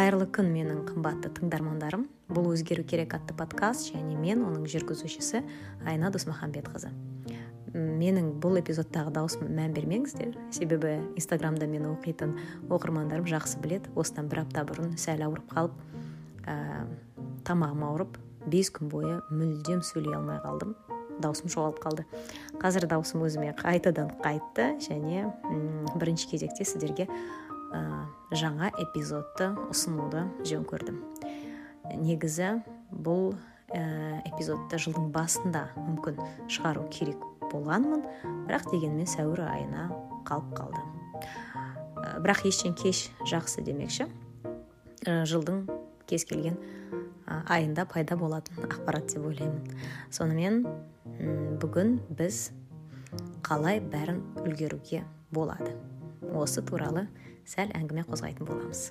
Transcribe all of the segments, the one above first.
кайырлуу күн менин кымбаттуу тыңдармандарым. Бул өзгөрүү керек аттуу подкаст және мен онун жүргүзүүчүсү айна досмахамбет кызы менин бул эпизоддогу даусума маан бермеңиздер себеби инстаграмда мени окуйтун окурмандарым жакшы билет осудан бир апта мурун сәл ауырып калып тамагым ооруп беш күн бою мүлдөм сүйлөй албай калдым даусум жоголуп калды азыр даусум өзүмө кайтадан кайтты және биринчи кезекте сиздерге жаңа эпизодду усунууду жөн көрдүм негизи бул эпизодду жылдын башында мүмкүн чыгаруу керек болгонмун бирок дегенмен сәуүр айына калып калды бирок эчтен кеч жакшы демекчи жылдың кез келген айында пайда болатын акпарат деп ойлоймун сонымен бүгүн биз калай баарын үлгөрүүгө болот осы тууралуу сәл әңгіме қозғайтын боламыз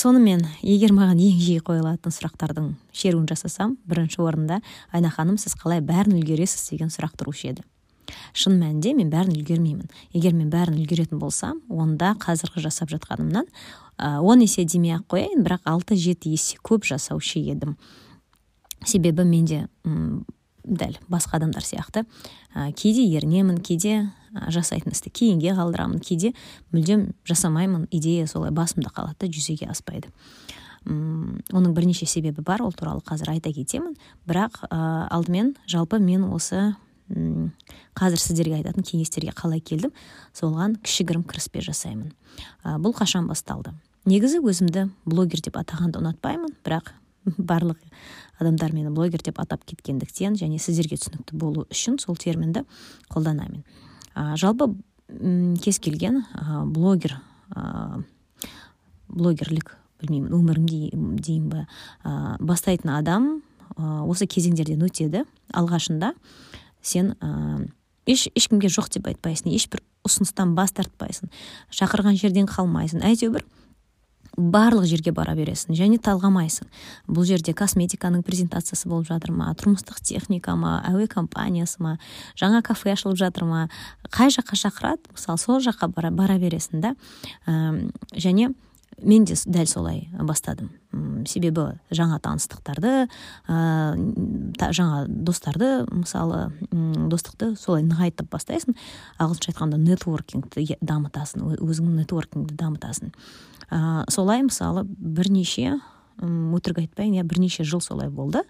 сонымен егер маған ең жиі қойылатын сұрақтардың шеруін жасасам бірінші орында айна ханым сіз қалай бәрін үлгересіз деген сұрақ тұрушы еді. Шын мәнінде мен бәрін үлгермеймін. Егер мен бәрін үлгеретін болсам онда қазіргі жасап жатқанымнан он есе демей ақ қояйын бірақ алты жеті есе көп жасаушы едім. Себебі менде дәл басқа адамдар сияқты. Кейде ерінемін кейде жасайтын істі кейінге қалдырамын кейде мүлдем жасамаймын идея солай басымда қалады да жүзеге аспайды. Оның бірнеше себебі бар ол туралы қазір айта кетемін. Бірақ ә, алдымен жалпы мен осы м қазір сіздерге айтатын кеңестерге қалай келдім? Соған кішігірім кіріспе жасаймын. Ә, бұл қашан басталды? Негізі өзімді блогер деп атағанды ұнатпаймын бірақ барлық адамдар мені блогер деп атап кеткендіктен және сіздерге түсінікті болу үшін сол терминді қолданамын. Ә, жалпы кез келген ә, блогер ә, блогерлік білмеймін өмірім дейін ба ә, бастайтын адам ә, осы кезеңдерден өтеді. Алғашында сен ә, еш ешкімге жоқ деп айтпайсың ешбір ұсыныстан бас тартпайсың шақырған жерден қалмайсың. Әйтеуір барлық жерге бара бересің және талғамайсың. Бұл жерде косметиканың презентациясы болып жатыр ма тұрмыстық техника ма әуе компаниясы ма жаңа кафе ашылып жатыр ма қай жаққа шақырады? Мысалы сол жаққа бара, бара бересің да. Және мен де дәл солай бастадым. Себебі жаңа таныстықтарды ә, жаңа достарды мысалы достықты солай нығайтып бастайсың ағылшынша айтқанда нетворкингті дамытасың өзіңнің нетворкингті дамытасың. Ә, солай мысалы бірнеше өтірік айтпайын иә бірнеше жыл солай болды.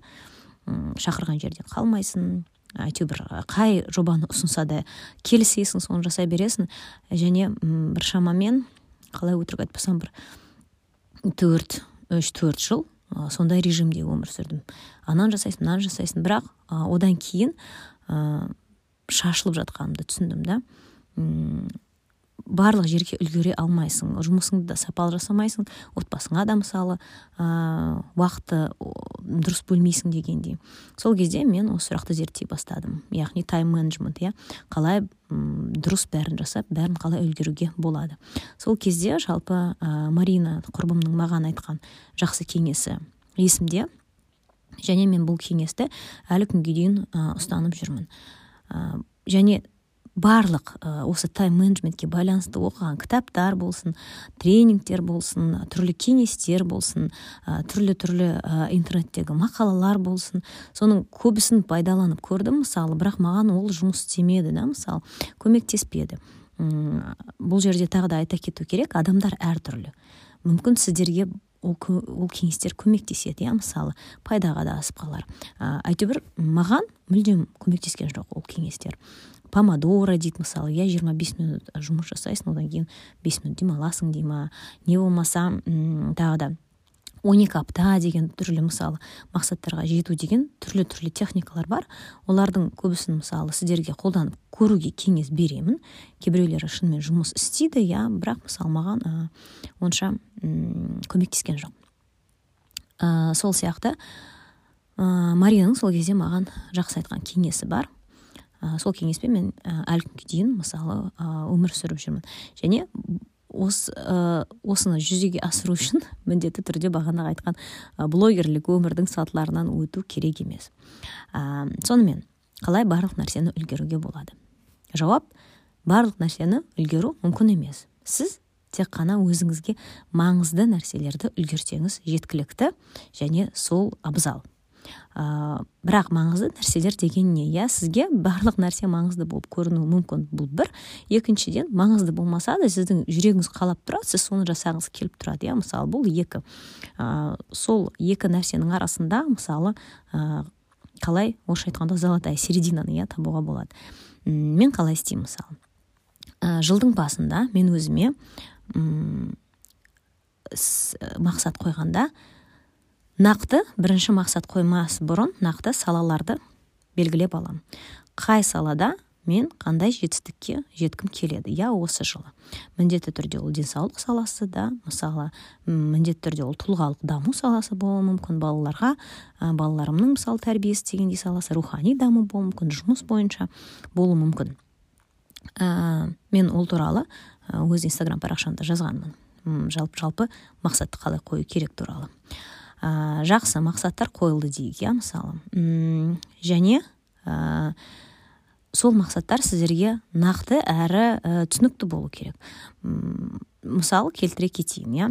Шақырған жерден қалмайсың әйтеуір қай жобаны ұсынса да келісесің соны жасай бересің. Және бір шамамен қалай өтірік айтпасам бір төрт үш төрт жыл сондай режимде өмір сүрдім. Ананы жасайсың мынаны жасайсың. Бірақ одан кейін ә, шашылып жатқанымды түсіндім да. Барлық жерге үлгере алмайсың жұмысыңды да сапалы жасамайсың отбасыңа да мысалы ә, уақытты дұрыс бөлмейсің дегендей. Сол кезде мен осы сұрақты зерттей бастадым. Яғни тайм менеджмент иә. Қалай дұрыс бәрін жасап бәрін қалай үлгеруге болады. Сол кезде жалпы ә, марина құрбымның маған айтқан жақсы кеңесі есімде. Және мен бұл кеңесті әлі күнге дейін ұстанып жүрмін. Және барлық осы тайм менеджментке байланысты оқыған кітаптар болсын тренингтер болсын түрлі кеңестер болсын түрлі түрлі интернеттегі мақалалар болсын. Соның көбісін пайдаланып көрдім мысалы бірақ маған ол жұмыс істемеді да мысалы көмектеспеді. Бұл жерде тағы да айта кету керек адамдар әртүрлі. Мүмкін сіздерге ол, ол кеңестер көмектеседі иә мысалы пайдаға да асып қалар әйтеуір маған мүлдем көмектескен жоқ ол кеңестер. Помодоро дейді мысалы иә жиырма бес минут жұмыс жасайсың одан кейін бес минут демаласың дей ма не болмаса тағы да он екі апта деген түрлі мысалы мақсаттарға жету деген түрлі түрлі техникалар бар. Олардың көбісін мысалы сіздерге қолданып көруге кеңес беремін. Кейбіреулері шынымен жұмыс істейді иә бірақ мысалы маған ә, онша көмектескен жоқ. Ә, сол сияқты ә, маринаның сол кезде маған жақсы айтқан кеңесі бар. Ә, сол кеңеспен мен ә, әлі күнге дейін мысалы өмір сүріп жүрмін. Және осы ә, осыны жүзеге асыру үшін міндетті түрде бағанағы айтқан блогерлік өмірдің сатыларынан өту керек емес. Ә, сонымен қалай барлық нәрсені үлгеруге болады? Жауап барлық нәрсені үлгеру мүмкін емес. Сіз тек қана өзіңізге маңызды нәрселерді үлгерсеңіз жеткілікті және сол абзал. Ә, бірақ маңызды нәрселер деген не? Иә сізге барлық нәрсе маңызды болып көрінуі мүмкін бұл бір. Екіншіден маңызды болмаса да сіздің жүрегіңіз қалап тұрады сіз соны жасағыңыз келіп тұрады. Иә мысалы бұл екі ә, сол екі нәрсенің арасында мысалы ә, қалай орысша айтқанда золотая серединаны иә табуға болады. Мен қалай істеймін мысалы? Ә, жылдың басында мен өзіме мақсат қойғанда нақты бірінші мақсат қоймас бұрын нақты салаларды белгілеп аламын қай салада мен қандай жетістікке жеткім келеді? Иә осы жылы. Міндетті түрде ол денсаулық саласы да мысалы міндетті түрде ол тұлғалық даму саласы болуы мүмкін. Балаларға ә, балаларымның мысалы тәрбиесі дегендей саласы рухани даму болуы мүмкін жұмыс бойынша болуы мүмкін. Ә, мен ол туралы өз инстаграм парақшамда жазғанмын. Жалпы жалпы мақсатты қалай қою керек туралы. Ә, жақсы мақсаттар қойылды дейік иә мысалы. Және ә, сол мақсаттар сіздерге нақты әрі ә, түсінікті болу керек. Мысалы келтіре кетейін иә.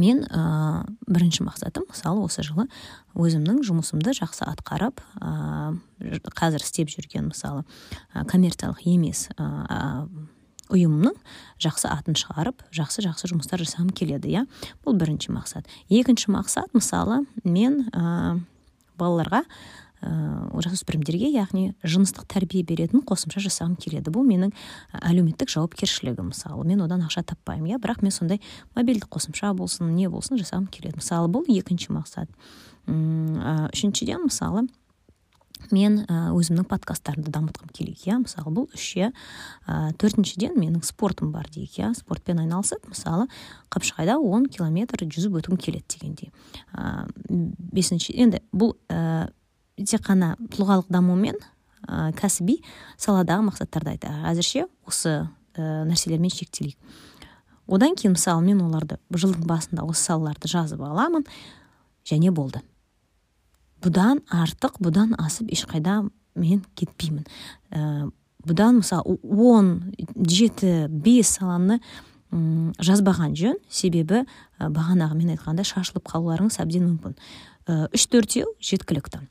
Мен ә, бірінші мақсатым мысалы осы жылы өзімнің жұмысымды жақсы атқарып ә, қазір істеп жүрген мысалы ә, коммерциялық емес ә, ұйымның жақсы атын шығарып жақсы жақсы жұмыстар жасағым келеді иә? Бұл бірінші мақсат. Екінші мақсат мысалы мен ә, балаларға ыыы жасөспірімдерге яғни жыныстық тәрбие беретін қосымша жасағым келеді. Бұл менің әлеуметтік жауапкершілігім мысалы. Мен одан ақша таппаймын иә? Бірақ мен сондай мобильдік қосымша болсын не болсын жасағым келеді. Мысалы бұл екінші мақсат. Үшіншіден мысалы мен өзімнің подкасттарымды дамытқым келеді иә? Мысалы бұл үші ә, төртіншіден менің спортым бар дейік иә? Спортпен айналысып мысалы қапшағайда он километр жүзіп өткім келеді дегендей. Ә, бесінші енді бұл тек қана тұлғалық даму мен кәсіби саладағы мақсаттарды айтады әзірше осы нәрселермен шектелейік. Одан кейін мысалы мен оларды жылдың басында осы салаларды жазып аламын және болды. Бұдан артық бұдан асып ешқайда мен кетпеймін. Ә, бұдан мысалы он жеті бес саланы жазбаған жөн. Себебі ә, бағанағы мен айтқандай шашылып қалуларыңыз әбден мүмкін. Үш төртеу жеткілікті.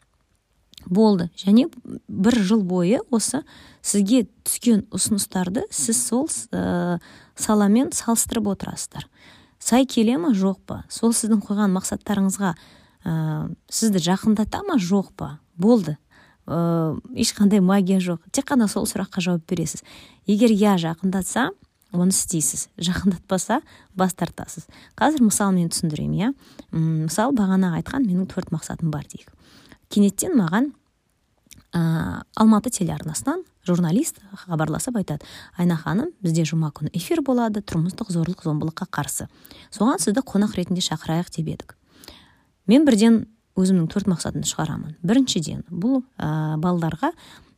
Болды. Және бір жыл бойы осы сізге түскен ұсыныстарды сіз сол ә, саламен салыстырып отырасыздар. Сай келе ма жоқ па? Сол сіздің қойған мақсаттарыңызға ә, сізді жақындата ма? Жоқ па? Болды. Ә, ешқандай магия жоқ. Тек қана сол сұраққа жауап бересіз. Егер иә жақындатса оны істейсіз. Жақындатпаса бас тартасыз. Қазір мысалмен түсіндірейін иә? Мысалы бағана айтқан менің төрт мақсатым бар дейік. Кенеттен маған ә, алматы телеарнасынан журналист хабарласып айтады. Айна ханым бізде жұма күні эфир болады тұрмыстық зорлық зомбылыққа қарсы. Соған сізді қонақ ретінде шақырайық деп едік. Мен бірден өзімнің төрт мақсатымды шығарамын. Біріншіден бұл ә, балаларға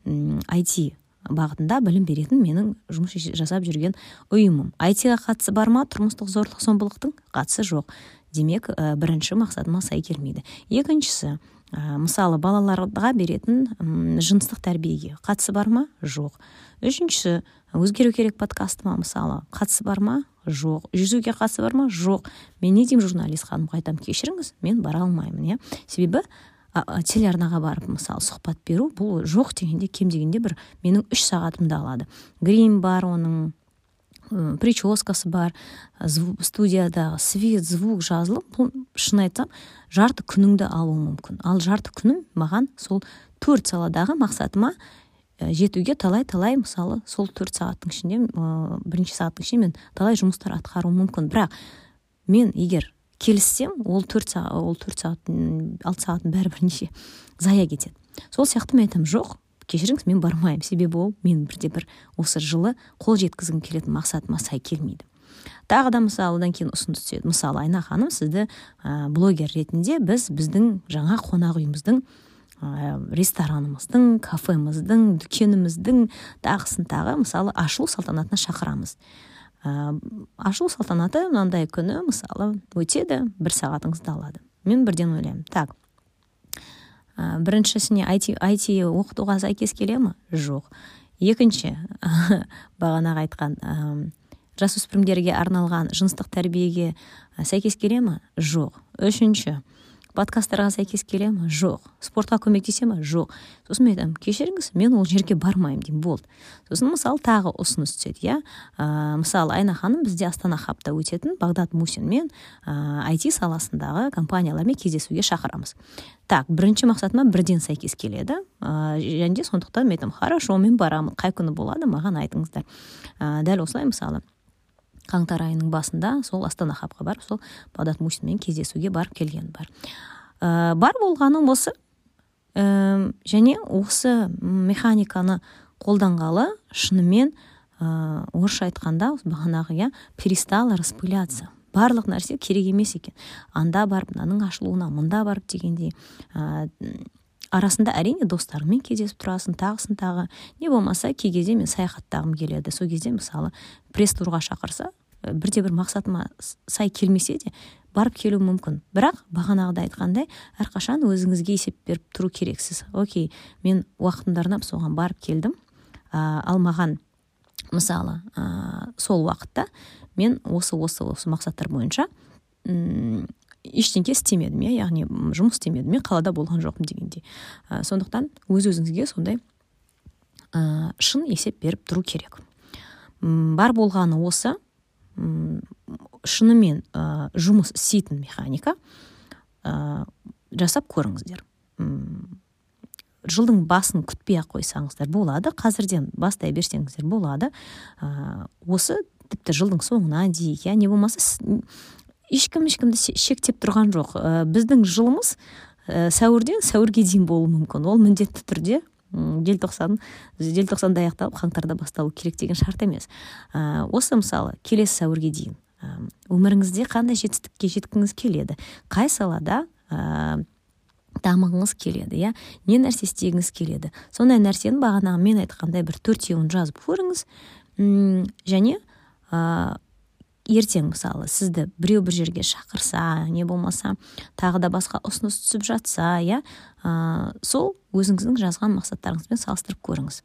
IT бағытында білім беретін менің жұмыс жасап жүрген ұйымым. Айтиға қатысы бар ма? Тұрмыстық зорлық зомбылықтың қатысы жоқ. Демек ә, бірінші мақсатыма сай келмейді. Екіншісі ә, мысалы балаларға беретін жыныстық тәрбиеге қатысы бар ма? Жоқ. Үшіншісі өзгеру керек подкастыма мысалы қатысы бар ма? Жоқ. Жүзуге қатысы бар ма? Жоқ. Мен не деймін журналист ханымға айтамын кешіріңіз мен бара алмаймын иә. Себебі телеарнаға барып мысалы сұхбат беру бұл жоқ дегенде кем дегенде бір менің үш сағатымды алады. Грим бар оның прическасы бар студиядағы свет звук жазылып бұл шын айтсам жарты күніңді алуы мүмкін. Ал жарты күнім маған сол төрт саладағы мақсатыма жетуге талай талай мысалы сол төрт сағаттың ішінде ә, бірінші сағаттың ішінде мен талай жұмыстар атқаруым мүмкін. Бірақ мен егер келіссем ол төрт сағат ол төрт сағат алты сағаттың бәрібір неше зая кетеді. Сол сияқты мен айтамын жоқ кешіріңіз мен бармаймын. Себебі ол мен бірде бір осы жылы қол жеткізгім келетін мақсатыма сай келмейді. Тағы да мысалы одан кейін ұсыныс түседі. Мысалы айна ханым сізді ә, блогер ретінде біз біздің жаңа қонақ үйіміздің ә, ресторанымыздың кафеміздің дүкеніміздің тағысын тағы мысалы ашылу салтанатына шақырамыз. Ә, ашылу салтанаты мынандай күні мысалы өтеді бір сағатыңызды алады. Мен бірден ойлаймын. Так. Ә, біріншісіне айти, айти оқытуға сәйкес келе ма жоқ. Екінші бағанағы айтқан жасөспірімдерге арналған жыныстық тәрбиеге сәйкес келе ма жоқ. Үшінші подкасттарға сәйкес келе ма жоқ. Спортқа көмектесе ма жоқ. Сосын мен айтамын кешіріңіз мен ол жерге бармаймын деймін болды. Сосын мысалы тағы ұсыныс түседі иә? Ә, мысалы айна ханым бізде астана хабта өтетін бағдат мусинмен ә, IT саласындағы компаниялармен кездесуге шақырамыз. Так бірінші мақсатыма бірден сәйкес келеді. Ә, және де сондықтан мен айтамын хорошо мен барамын. Қай күні болады маған айтыңыздар ә, дәл осылай мысалы. Қаңтар айының басында сол астана хабқа барып сол бағдат мусинмен кездесуге барып келген бар. Ә, бар болғаны осы ә, және осы механиканы қолданғалы шынымен ә, орысша айтқанда бағанағы иә перестало распыляться. Барлық нәрсе керек емес екен. Анда барып мынаның ашылуына мында барып дегендей ә, арасында әрине достарыңмен кездесіп тұрасың тағысын тағы. Не болмаса кей кезде мен саяхаттағым келеді. Сол кезде мысалы пресс турға шақырса бірде бір мақсатыма сай келмесе де барып келу мүмкін. Бірақ бағанағыда айтқандай әрқашан өзіңізге есеп беріп тұру керексіз. Окей мен уақытымды арнап соған барып келдім. Ә, ал маған мысалы ә, сол уақытта мен осы осы осы мақсаттар бойынша ештеңке істемедім иә яғни жұмыс істемедім мен қалада болған жоқпын дегендей. Ә, сондықтан өз өзіңізге сондай ә, шын есеп беріп тұру керек. Бар болғаны осы шынымен ә, жұмыс істейтін механика ә, жасап көріңіздер. Жылдың басын күтпей ақ қойсаңыздар болады қазірден бастай берсеңіздер болады. Ә, осы тіпті жылдың соңына дейін иә не болмаса ешкім ешкімді шектеп тұрған жоқ. Ә, біздің жылымыз ә, сәуірден сәуірге дейін болуы мүмкін. Ол міндетті түрде желтоқсан желтоқсанда аяқталып қаңтарда басталу керек деген шарт емес. Ә, осы мысалы келесі сәуірге дейін өміріңізде қандай жетістікке жеткіңіз келеді? Қай салада ә, дамығыңыз келеді иә? Не нәрсе істегіңіз келеді? Сондай нәрсені бағанағы мен айтқандай бір төртеуін жазып көріңіз. Және ертең мысалы сізді біреу бір жерге шақырса не болмаса тағы да басқа ұсыныс түсіп жатса иә ә, сол өзіңіздің жазған мақсаттарыңызбен салыстырып көріңіз.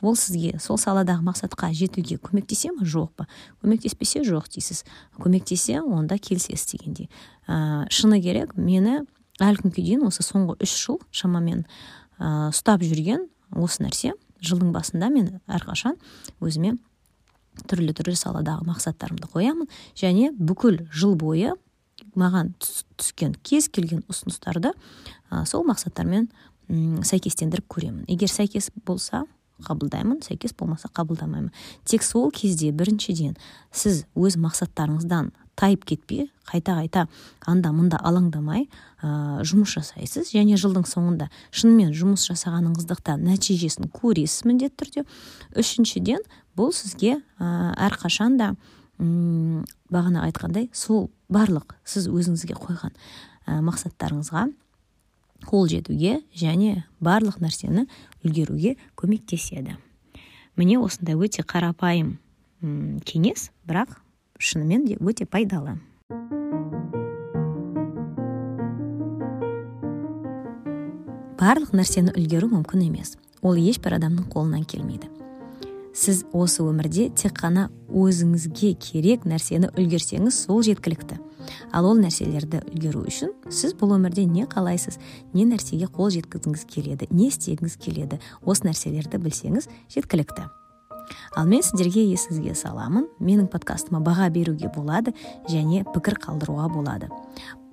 Ол сізге сол саладағы мақсатқа жетуге көмектесе ма жоқ па? Көмектеспесе жоқ дейсіз. Көмектесе онда келісесіз дегендей. Ә, шыны керек мені әлі күнге дейін осы соңғы үш жыл шамамен ә, ұстап жүрген осы нәрсе жылдың басында мен әрқашан өзіме түрлі түрлі саладағы мақсаттарымды қоямын. Және бүкіл жыл бойы маған түскен кез келген ұсыныстарды ә, сол мақсаттармен сәйкестендіріп көремін. Егер сәйкес болса қабылдаймын сәйкес болмаса қабылдамаймын. Тек сол кезде біріншіден сіз өз мақсаттарыңыздан тайып кетпей қайта қайта анда мында алаңдамай ә, жұмыс жасайсыз. Және жылдың соңында шынымен жұмыс жасағаныңыздықтан нәтижесін көресіз міндетті түрде. Үшіншіден бұл сізге ә, әрқашан да бағана айтқандай сол барлық сіз өзіңізге қойған ә, мақсаттарыңызға қол жетуге және барлық нәрсені үлгеруге көмектеседі. Міне осындай өте қарапайым кеңес бірақ шынымен де өте пайдалы. Барлық нәрсені үлгеру мүмкін емес. Ол ешбір адамның қолынан келмейді. Сіз осы өмірде тек қана өзіңізге керек нәрсені үлгерсеңіз сол жеткілікті. Ал ол нәрселерді үлгеру үшін сіз бұл өмірде не қалайсыз не нәрсеге қол жеткізгіңіз келеді не істегіңіз келеді осы нәрселерді білсеңіз жеткілікті. Ал мен сіздерге есіңізге саламын. Менің подкастыма баға беруге болады және пікір қалдыруға болады.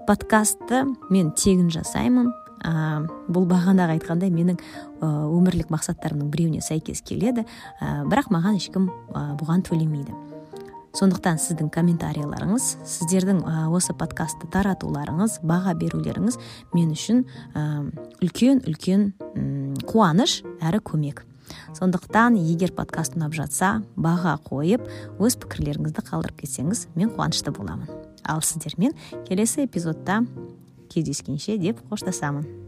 Подкастты мен тегін жасаймын. Ә, бұл бағанағы айтқандай менің өмірлік мақсаттарымның біреуіне сәйкес келеді ә, бірақ маған ешкім ә, бұған төлемейді. Сондықтан сіздің комментарийларыңыз сіздердің осы подкастты таратуларыңыз баға берулеріңіз мен үшін үлкен үлкен қуаныш әрі көмек. Сондықтан егер подкаст ұнап жатса баға қойып өз пікірлеріңізді қалдырып кетсеңіз мен қуанышты боламын. Ал сіздермен келесі эпизодта кездескенше деп қоштасамын